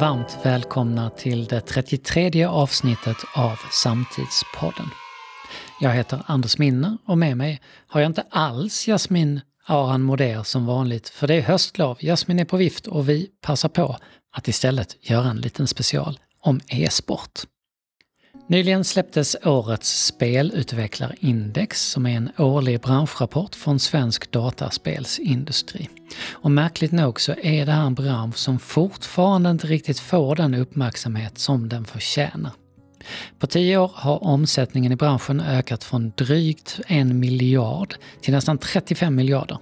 varmt välkomna till det 33 avsnittet av Samtidspodden. Jag heter Anders Minner och med mig har jag inte alls Jasmin Aran Moder som vanligt, för det är höstlov, Jasmin är på vift och vi passar på att istället göra en liten special om e-sport. Nyligen släpptes årets spelutvecklarindex som är en årlig branschrapport från svensk dataspelsindustri. Och märkligt nog så är det här en bransch som fortfarande inte riktigt får den uppmärksamhet som den förtjänar. På tio år har omsättningen i branschen ökat från drygt en miljard till nästan 35 miljarder.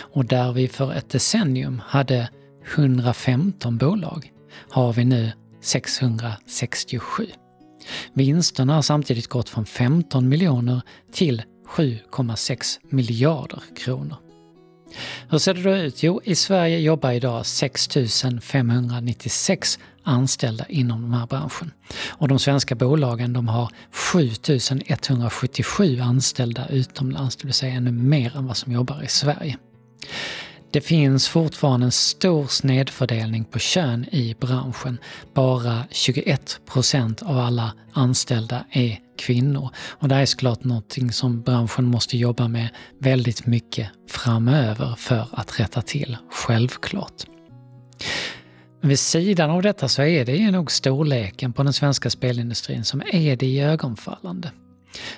Och där vi för ett decennium hade 115 bolag har vi nu 667. Vinsterna har samtidigt gått från 15 miljoner till 7,6 miljarder kronor. Hur ser det då ut? Jo, i Sverige jobbar idag 6 596 anställda inom den här branschen. Och de svenska bolagen de har 7 177 anställda utomlands, det vill säga ännu mer än vad som jobbar i Sverige. Det finns fortfarande en stor snedfördelning på kön i branschen. Bara 21% av alla anställda är kvinnor. Och det här är såklart någonting som branschen måste jobba med väldigt mycket framöver för att rätta till, självklart. Men vid sidan av detta så är det nog storleken på den svenska spelindustrin som är det iögonfallande.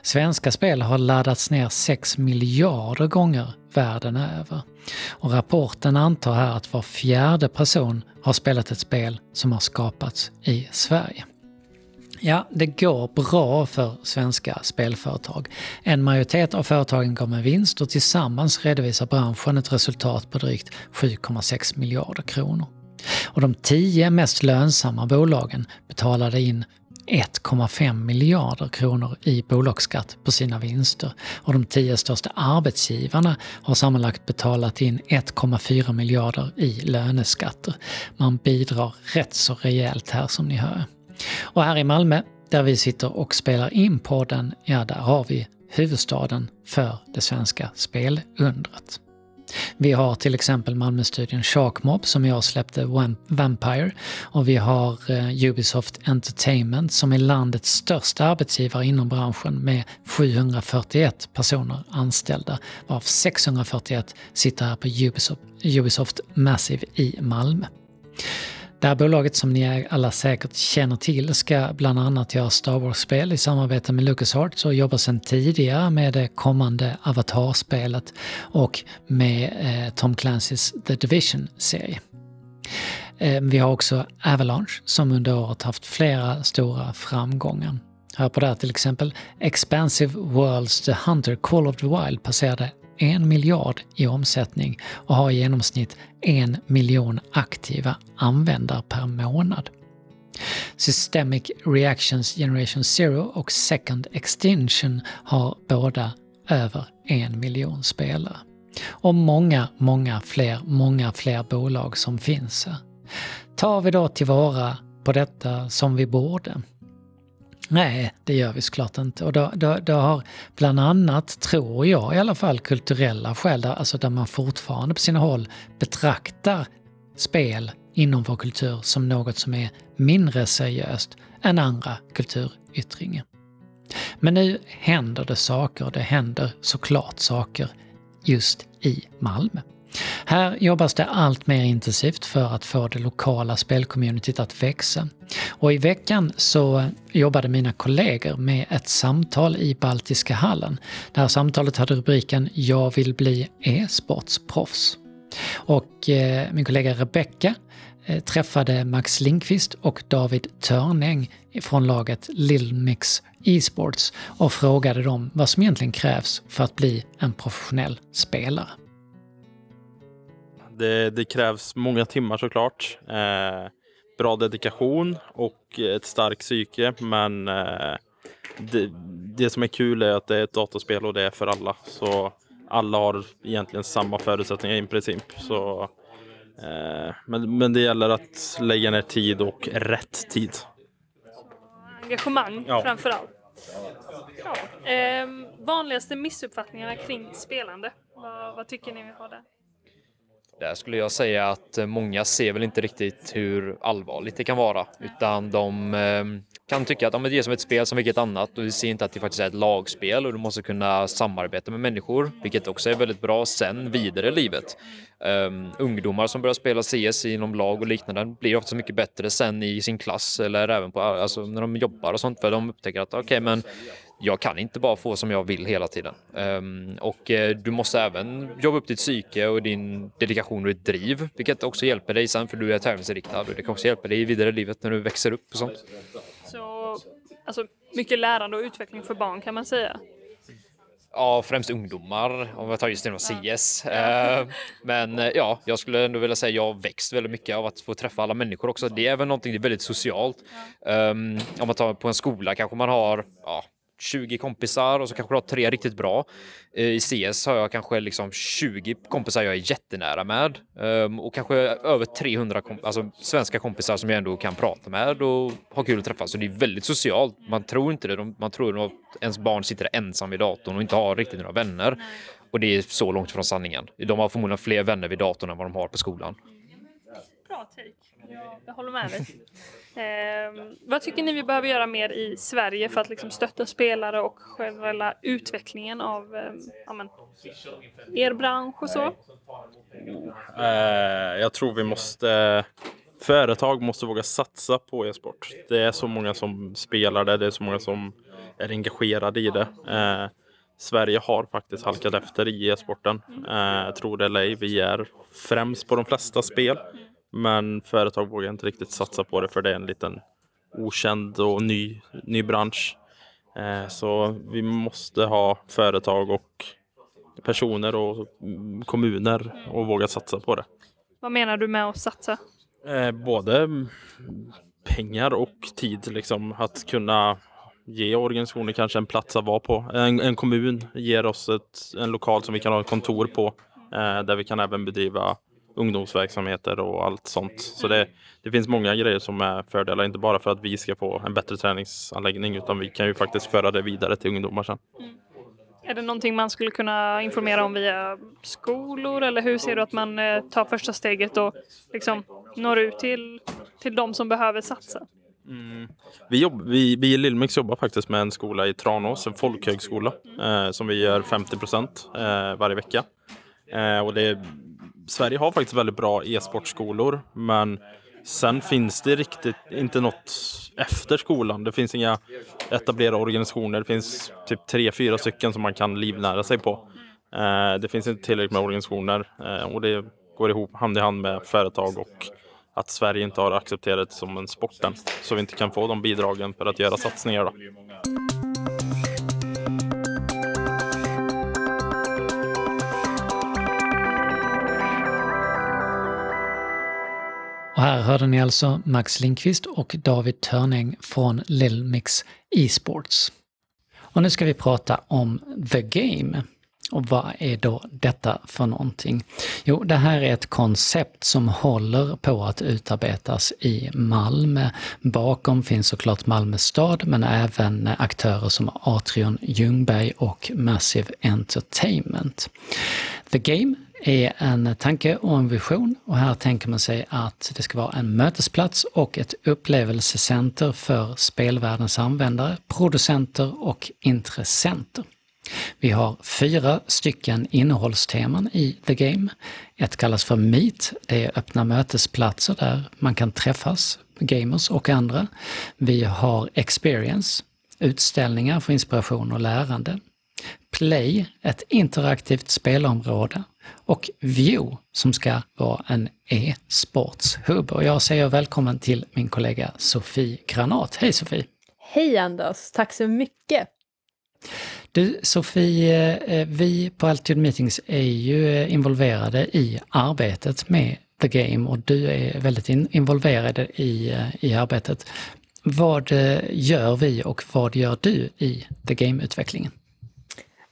Svenska spel har laddats ner 6 miljarder gånger världen över. Och rapporten antar här att var fjärde person har spelat ett spel som har skapats i Sverige. Ja, det går bra för svenska spelföretag. En majoritet av företagen går med vinst och tillsammans redovisar branschen ett resultat på drygt 7,6 miljarder kronor. Och de tio mest lönsamma bolagen betalade in 1,5 miljarder kronor i bolagsskatt på sina vinster och de tio största arbetsgivarna har sammanlagt betalat in 1,4 miljarder i löneskatter. Man bidrar rätt så rejält här som ni hör. Och här i Malmö, där vi sitter och spelar in podden, ja där har vi huvudstaden för det svenska spelundret. Vi har till exempel Malmöstudion Sharkmob som jag släppte Vampire och vi har eh, Ubisoft Entertainment som är landets största arbetsgivare inom branschen med 741 personer anställda varav 641 sitter här på Ubisoft, Ubisoft Massive i Malmö. Det här bolaget som ni alla säkert känner till ska bland annat göra Star Wars-spel i samarbete med LucasArts och jobbar sedan tidigare med det kommande Avatar-spelet och med eh, Tom Clancy's The Division-serie. Eh, vi har också Avalanche som under året haft flera stora framgångar. Hör på det här till exempel Expansive Worlds The Hunter Call of the Wild passerade en miljard i omsättning och har i genomsnitt en miljon aktiva användare per månad. Systemic Reactions Generation Zero och Second Extinction har båda över en miljon spelare. Och många, många fler, många fler bolag som finns här. Tar vi då tillvara på detta som vi borde? Nej, det gör vi såklart inte. Och det, har bland annat, tror jag i alla fall, kulturella skäl, där, alltså där man fortfarande på sina håll betraktar spel inom vår kultur som något som är mindre seriöst än andra kulturyttringar. Men nu händer det saker, och det händer såklart saker just i Malmö. Här jobbas det allt mer intensivt för att få det lokala spelcommunityt att växa. Och i veckan så jobbade mina kollegor med ett samtal i Baltiska hallen. Det här samtalet hade rubriken “Jag vill bli e-sportsproffs”. Och eh, min kollega Rebecka eh, träffade Max Linkvist och David Törnäng från laget Lilmix Esports och frågade dem vad som egentligen krävs för att bli en professionell spelare. Det, det krävs många timmar såklart. Eh, bra dedikation och ett starkt psyke. Men eh, det, det, som är kul är att det är ett dataspel och det är för alla. Så alla har egentligen samma förutsättningar i princip. Så, eh, men, men det gäller att lägga ner tid och rätt tid. Engagemang ja. framför allt. Ja. Eh, vanligaste missuppfattningarna kring spelande? Vad, vad tycker ni vi har där? Där skulle jag säga att eh, många ser väl inte riktigt hur allvarligt det kan vara, utan de eh, kan tycka att ja, det är som ett spel som vilket annat och vi ser inte att det faktiskt är ett lagspel och du måste kunna samarbeta med människor, vilket också är väldigt bra sen vidare i livet. Um, ungdomar som börjar spela CS inom lag och liknande blir ofta mycket bättre sen i sin klass eller även på, alltså, när de jobbar och sånt för de upptäcker att okej okay, men jag kan inte bara få som jag vill hela tiden. Um, och uh, du måste även jobba upp ditt psyke och din dedikation och ditt driv, vilket också hjälper dig sen för du är tävlingsinriktad och det kan också hjälpa dig vidare i livet när du växer upp och sånt. Så alltså, mycket lärande och utveckling för barn kan man säga? Ja, främst ungdomar om jag tar just inom CS. Ja. Uh, men uh, ja, jag skulle ändå vilja säga jag har växt väldigt mycket av att få träffa alla människor också. Det är väl någonting, det är väldigt socialt. Ja. Um, om man tar på en skola kanske man har ja, 20 kompisar och så kanske du har tre riktigt bra. Eh, I CS har jag kanske liksom 20 kompisar jag är jättenära med ehm, och kanske över 300 komp alltså svenska kompisar som jag ändå kan prata med och ha kul att träffas. Så det är väldigt socialt. Man tror inte det. Man tror att ens barn sitter ensam vid datorn och inte har riktigt några vänner. Och det är så långt från sanningen. De har förmodligen fler vänner vid datorn än vad de har på skolan. Bra take. Jag håller med dig. Eh, vad tycker ni vi behöver göra mer i Sverige för att liksom stötta spelare och själva utvecklingen av eh, ja, men, er bransch och så? Eh, jag tror vi måste Företag måste våga satsa på e-sport. Det är så många som spelar det, det är så många som är engagerade i det. Eh, Sverige har faktiskt halkat efter i e-sporten. Eh, tror det eller ej, vi är främst på de flesta spel. Men företag vågar inte riktigt satsa på det för det är en liten okänd och ny, ny bransch. Eh, så vi måste ha företag och personer och kommuner och våga satsa på det. Vad menar du med att satsa? Eh, både pengar och tid. Liksom, att kunna ge organisationer kanske en plats att vara på. En, en kommun ger oss ett, en lokal som vi kan ha kontor på. Eh, där vi kan även bedriva ungdomsverksamheter och allt sånt. Så det, det finns många grejer som är fördelar, inte bara för att vi ska få en bättre träningsanläggning utan vi kan ju faktiskt föra det vidare till ungdomar sen. Mm. Är det någonting man skulle kunna informera om via skolor eller hur ser du att man eh, tar första steget och liksom når ut till, till de som behöver satsa? Mm. Vi, jobb, vi, vi i Lillmix jobbar faktiskt med en skola i Tranås, en folkhögskola, mm. eh, som vi gör 50 procent eh, varje vecka. Eh, och det Sverige har faktiskt väldigt bra e-sportskolor, men sen finns det riktigt inte något efter skolan. Det finns inga etablerade organisationer. Det finns typ tre, fyra stycken som man kan livnära sig på. Eh, det finns inte tillräckligt med organisationer eh, och det går ihop hand i hand med företag och att Sverige inte har accepterat det som en sport än. Så vi inte kan få de bidragen för att göra satsningar. Då. Och här hörde ni alltså Max Lindqvist och David Törning från Lilmix Esports. Och nu ska vi prata om The Game. Och vad är då detta för någonting? Jo, det här är ett koncept som håller på att utarbetas i Malmö. Bakom finns såklart Malmö stad, men även aktörer som Atrion Ljungberg och Massive Entertainment. The Game är en tanke och en vision och här tänker man sig att det ska vara en mötesplats och ett upplevelsecenter för spelvärldens användare, producenter och intressenter. Vi har fyra stycken innehållsteman i The Game. Ett kallas för Meet, det är öppna mötesplatser där man kan träffas, gamers och andra. Vi har Experience, utställningar för inspiration och lärande. Play, ett interaktivt spelområde och View som ska vara en e-sportshubb. Och jag säger välkommen till min kollega Sofie Granat. Hej Sofie! Hej Anders, tack så mycket! Du Sofie, eh, vi på Altitude Meetings är ju eh, involverade i arbetet med The Game och du är väldigt involverad i, eh, i arbetet. Vad gör vi och vad gör du i The Game-utvecklingen?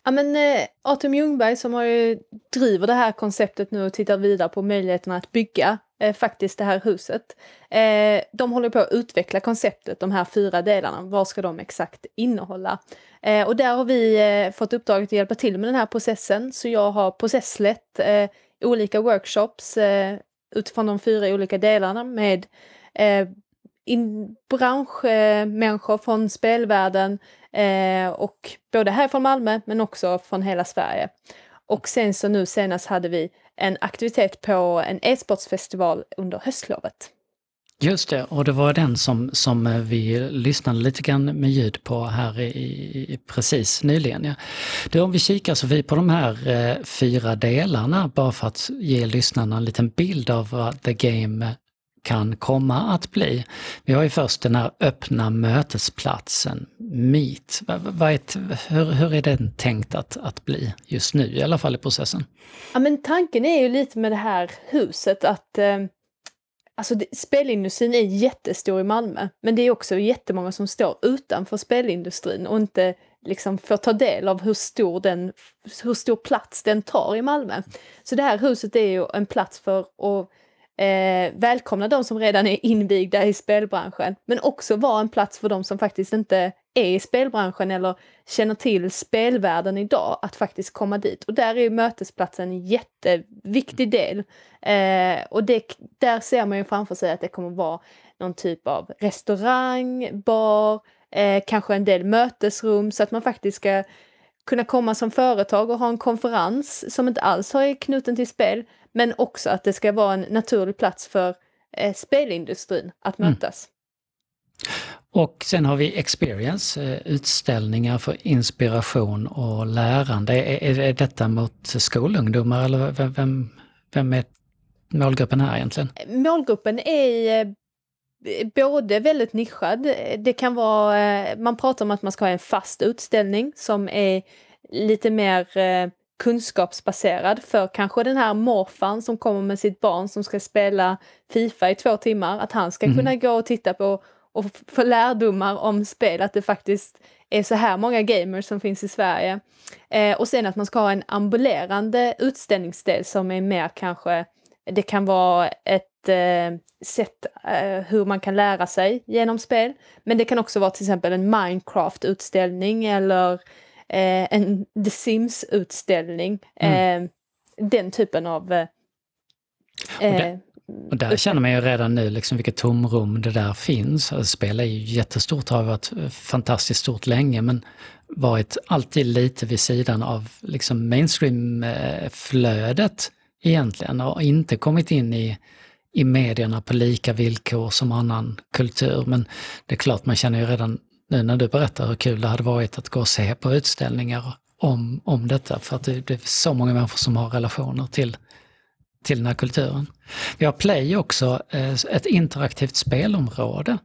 Ja, men, eh, Atom Ljungberg som har eh, driver det här konceptet nu och tittar vidare på möjligheterna att bygga eh, faktiskt det här huset. Eh, de håller på att utveckla konceptet, de här fyra delarna. Vad ska de exakt innehålla? Eh, och där har vi eh, fått uppdraget att hjälpa till med den här processen. Så jag har processlett eh, olika workshops eh, utifrån de fyra olika delarna med eh, in, branschmänniskor från spelvärlden eh, och både här från Malmö men också från hela Sverige. Och sen så nu senast hade vi en aktivitet på en e-sportsfestival under höstlovet. Just det, och det var den som, som eh, vi lyssnade lite grann med ljud på här i, i precis nyligen. Ja. Det, om vi kikar Sofie på de här eh, fyra delarna, bara för att ge lyssnarna en liten bild av vad The Game kan komma att bli. Vi har ju först den här öppna mötesplatsen, Meet. Vad är, hur, hur är den tänkt att, att bli just nu, i alla fall i processen? Ja men tanken är ju lite med det här huset att eh, Alltså det, spelindustrin är jättestor i Malmö, men det är också jättemånga som står utanför spelindustrin och inte liksom får ta del av hur stor, den, hur stor plats den tar i Malmö. Så det här huset är ju en plats för att eh, välkomna de som redan är invigda i spelbranschen, men också vara en plats för de som faktiskt inte är i spelbranschen eller känner till spelvärlden idag, att faktiskt komma dit. Och där är mötesplatsen en jätteviktig del. Eh, och det, där ser man ju framför sig att det kommer vara någon typ av restaurang, bar, eh, kanske en del mötesrum så att man faktiskt ska kunna komma som företag och ha en konferens som inte alls är knuten till spel, men också att det ska vara en naturlig plats för eh, spelindustrin att mm. mötas. Mm. Och sen har vi Experience, eh, utställningar för inspiration och lärande. Är, är detta mot skolungdomar eller vem, vem, vem är målgruppen här egentligen? Målgruppen är eh, både väldigt nischad. Det kan vara, eh, man pratar om att man ska ha en fast utställning som är lite mer kunskapsbaserad för kanske den här morfan som kommer med sitt barn som ska spela Fifa i två timmar, att han ska mm. kunna gå och titta på och få lärdomar om spel, att det faktiskt är så här många gamers som finns i Sverige. Eh, och sen att man ska ha en ambulerande utställningsdel som är mer kanske, det kan vara ett eh, sätt eh, hur man kan lära sig genom spel. Men det kan också vara till exempel en Minecraft-utställning eller eh, en The Sims-utställning. Mm. Eh, den typen av eh, och där känner man ju redan nu liksom vilket tomrum det där finns. Alltså, spel är ju jättestort, har varit fantastiskt stort länge, men varit alltid lite vid sidan av liksom mainstream-flödet egentligen och inte kommit in i, i medierna på lika villkor som annan kultur. Men det är klart, man känner ju redan nu när du berättar hur kul det hade varit att gå och se på utställningar om, om detta, för att det, det är så många människor som har relationer till till den här kulturen. Vi har Play också, eh, ett interaktivt spelområde.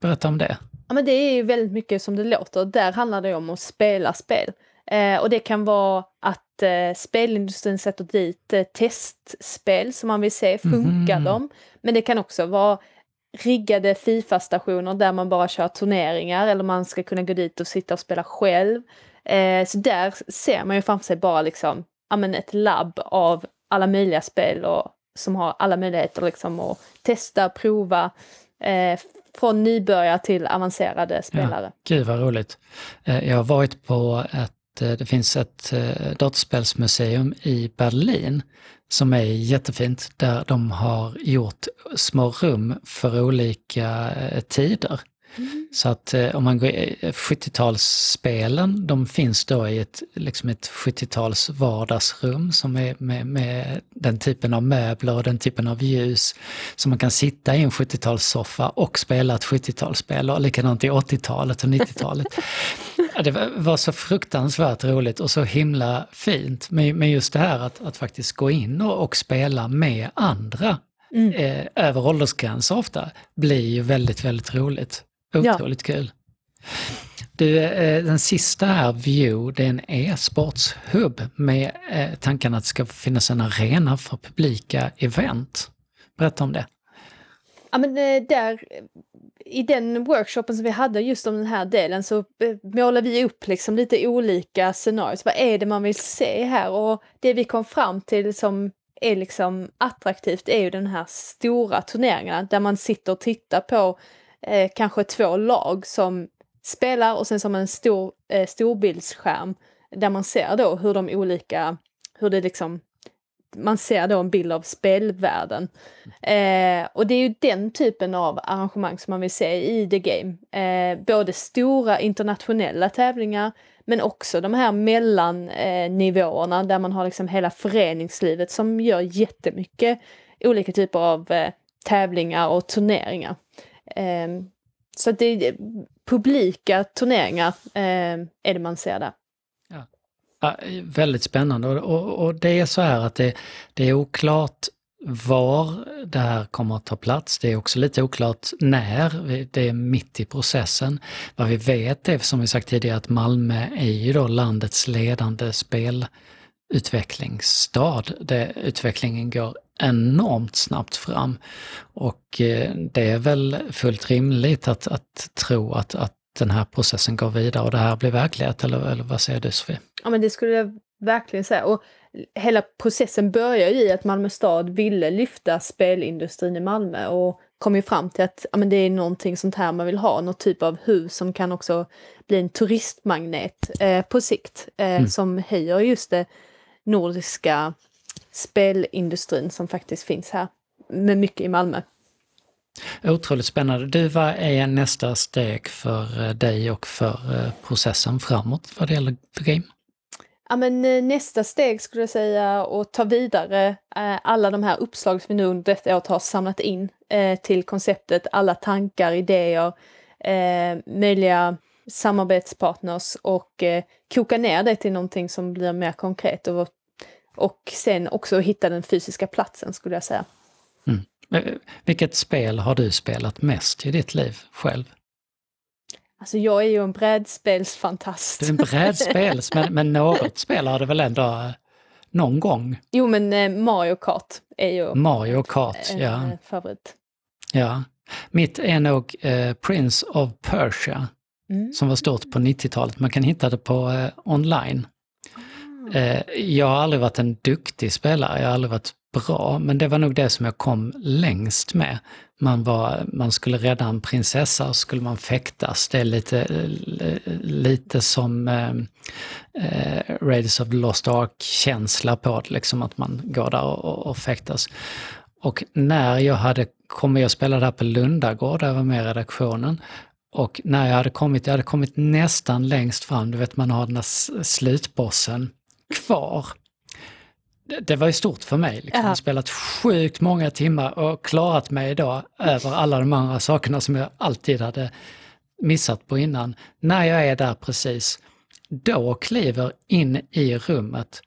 Berätta om det. Ja, men det är ju väldigt mycket som det låter. Där handlar det om att spela spel. Eh, och det kan vara att eh, spelindustrin sätter dit eh, testspel som man vill se, funkar mm. de? Men det kan också vara riggade Fifa-stationer där man bara kör turneringar eller man ska kunna gå dit och sitta och spela själv. Eh, så där ser man ju framför sig bara liksom, ja men ett labb av alla möjliga spel och som har alla möjligheter liksom att testa, prova. Eh, från nybörjare till avancerade spelare. Ja, gud vad roligt. Eh, jag har varit på ett, eh, det finns ett eh, dataspelsmuseum i Berlin som är jättefint, där de har gjort små rum för olika tider. Mm. Så att eh, om man går 70-talsspelen, de finns då i ett, liksom ett 70-tals vardagsrum som är med, med, den typen av möbler och den typen av ljus. Så man kan sitta i en 70-talssoffa och spela ett 70-talsspel och likadant i 80-talet och 90-talet. det var så fruktansvärt roligt och så himla fint. Men, men just det här att, att faktiskt gå in och, och spela med andra Mm. Eh, över åldersgränser ofta, blir ju väldigt, väldigt roligt. Otroligt ja. kul. Du, eh, den sista här, View, det är en e-sportshubb med eh, tanken att det ska finnas en arena för publika event. Berätta om det. Ja men eh, där, i den workshopen som vi hade just om den här delen så eh, målade vi upp liksom lite olika scenarier. Vad är det man vill se här? Och det vi kom fram till som är liksom attraktivt är ju den här stora turneringarna där man sitter och tittar på eh, kanske två lag som spelar och sen som en stor eh, storbildsskärm där man ser då hur de olika, hur det liksom man ser då en bild av spelvärlden. Eh, och det är ju den typen av arrangemang som man vill se i The Game. Eh, både stora internationella tävlingar men också de här mellannivåerna eh, där man har liksom hela föreningslivet som gör jättemycket olika typer av eh, tävlingar och turneringar. Eh, så det är publika turneringar eh, är det man ser där. Ja, väldigt spännande och, och, och, det är så här att det, det är oklart var det här kommer att ta plats. Det är också lite oklart när, det är mitt i processen. Vad vi vet är, som vi sagt tidigare, att Malmö är ju då landets ledande spelutvecklingsstad. Det, utvecklingen går enormt snabbt fram. Och eh, det är väl fullt rimligt att, att tro att, att den här processen går vidare och det här blir verklighet, eller, eller vad säger du Sofie? Ja men det skulle jag verkligen säga. Och hela processen börjar ju i att Malmö stad ville lyfta spelindustrin i Malmö och kom ju fram till att ja, men det är någonting sånt här man vill ha, något typ av hus som kan också bli en turistmagnet eh, på sikt eh, mm. som höjer just det nordiska spelindustrin som faktiskt finns här med mycket i Malmö. Otroligt spännande. Du, vad är nästa steg för eh, dig och för eh, processen framåt vad det gäller The Game? Ja, men eh, nästa steg skulle jag säga att ta vidare alla de här uppslag som vi nu under detta året har samlat in till konceptet, alla tankar, idéer, möjliga samarbetspartners och koka ner det till någonting som blir mer konkret och, och sen också hitta den fysiska platsen skulle jag säga. Mm. Vilket spel har du spelat mest i ditt liv själv? Alltså jag är ju en brädspelsfantast. Du är en brädspels, men, men något spel har du väl ändå eh, någon gång? Jo men eh, Mario Kart är ju Mario Kart, en, ja. Eh, favorit. Ja. Mitt är nog eh, Prince of Persia, mm. som var stort på 90-talet. Man kan hitta det på eh, online. Eh, jag har aldrig varit en duktig spelare, jag har aldrig varit bra, men det var nog det som jag kom längst med. Man, var, man skulle rädda en prinsessa och skulle man fäktas. Det är lite, eh, lite som eh, eh, Raiders of the Lost Ark-känsla på det, liksom att man går där och, och fäktas. Och när jag hade kommit, jag spelade här på Lundagård, där jag var med i redaktionen, och när jag hade kommit, jag hade kommit nästan längst fram, du vet man har den där slutbossen kvar det var ju stort för mig. Liksom. Jag har spelat sjukt många timmar och klarat mig idag över alla de andra sakerna som jag alltid hade missat på innan. När jag är där precis, då kliver in i rummet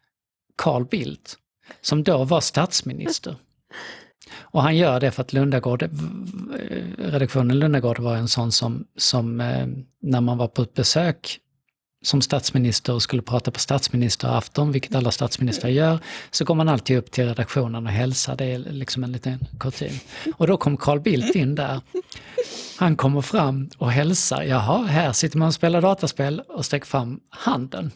Carl Bildt, som då var statsminister. Och han gör det för att Lundagård, redaktionen Lundagård var en sån som, som eh, när man var på ett besök som statsminister och skulle prata på statsministerafton, vilket alla statsministrar gör, så går man alltid upp till redaktionen och hälsar. Det är liksom en liten kutym. Och då kom Carl Bildt in där. Han kommer fram och hälsar. Jaha, här sitter man och spelar dataspel och sträcker fram handen.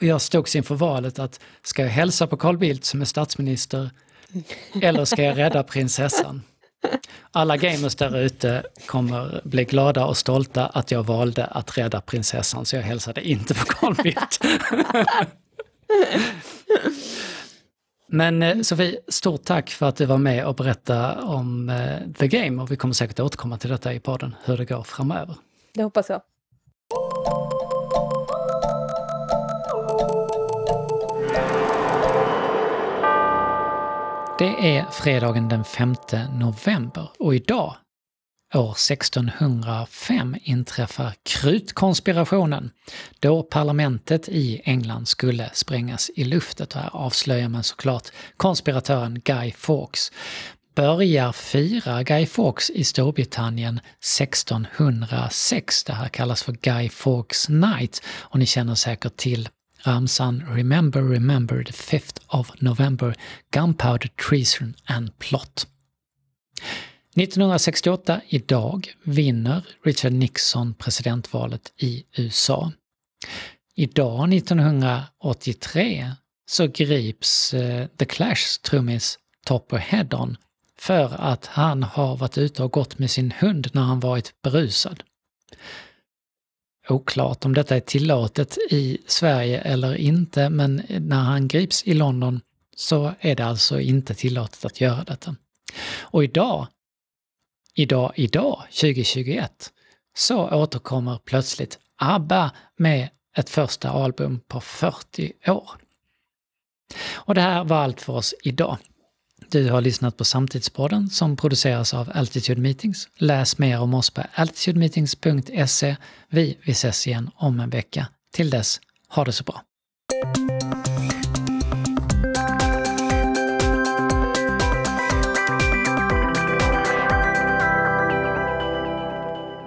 Och jag stod inför valet att ska jag hälsa på Carl Bildt som är statsminister eller ska jag rädda prinsessan? Alla gamers där ute kommer bli glada och stolta att jag valde att rädda prinsessan, så jag hälsade inte på Carl Bildt. Men eh, Sofie, stort tack för att du var med och berättade om eh, The Game och vi kommer säkert återkomma till detta i podden, hur det går framöver. Det hoppas jag. Det är fredagen den 5 november och idag, år 1605, inträffar krutkonspirationen då parlamentet i England skulle sprängas i luften. Här avslöjar man såklart konspiratören Guy Fawkes börjar fira Guy Fawkes i Storbritannien 1606. Det här kallas för Guy Fawkes Night och ni känner säkert till ramsan “Remember, remember the 5th of November, Gunpowder Treason and Plot”. 1968, idag, vinner Richard Nixon presidentvalet i USA. Idag, 1983, så grips eh, The Clashs trummis Topper Heddon för att han har varit ute och gått med sin hund när han varit berusad oklart om detta är tillåtet i Sverige eller inte, men när han grips i London så är det alltså inte tillåtet att göra detta. Och idag, idag, idag, 2021, så återkommer plötsligt ABBA med ett första album på 40 år. Och det här var allt för oss idag. Du har lyssnat på Samtidspodden som produceras av Altitude Meetings. Läs mer om oss på altitudemeetings.se. Vi, vi ses igen om en vecka. Till dess, ha det så bra.